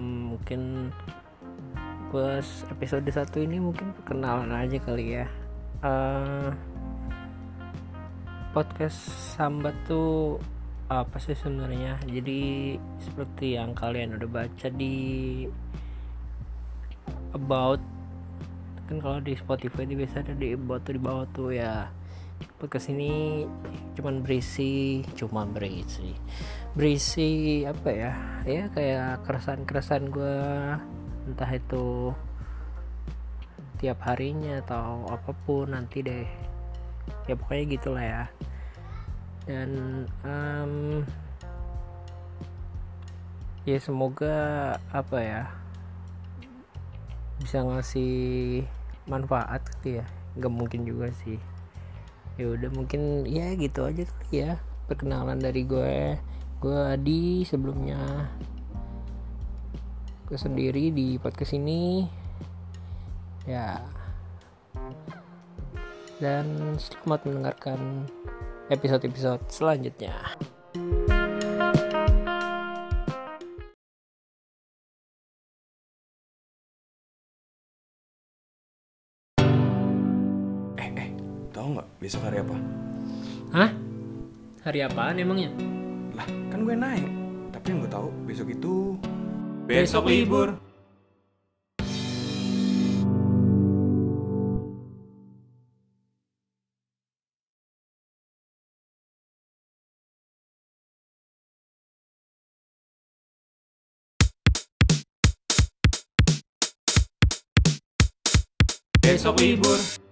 mungkin pas episode satu ini mungkin perkenalan aja kali ya. Uh, podcast sambat tuh apa sih sebenarnya? Jadi seperti yang kalian udah baca di about kan kalau di Spotify itu biasa ada di about tuh di bawah tuh ya podcast ini cuman berisi cuman berisi. Berisi apa ya? Ya kayak keresahan-keresahan gue entah itu tiap harinya atau apa pun nanti deh. Ya pokoknya gitulah ya. Dan um, ya semoga apa ya? Bisa ngasih manfaat gitu ya. Nggak mungkin juga sih ya udah mungkin ya gitu aja kali ya perkenalan dari gue. Gue Adi sebelumnya gue sendiri di podcast ini. Ya. Dan selamat mendengarkan episode-episode selanjutnya. Tahu nggak besok hari apa? Hah? Hari apaan emangnya? Lah, kan gue naik. Tapi yang gue tahu besok itu Besok libur. Besok libur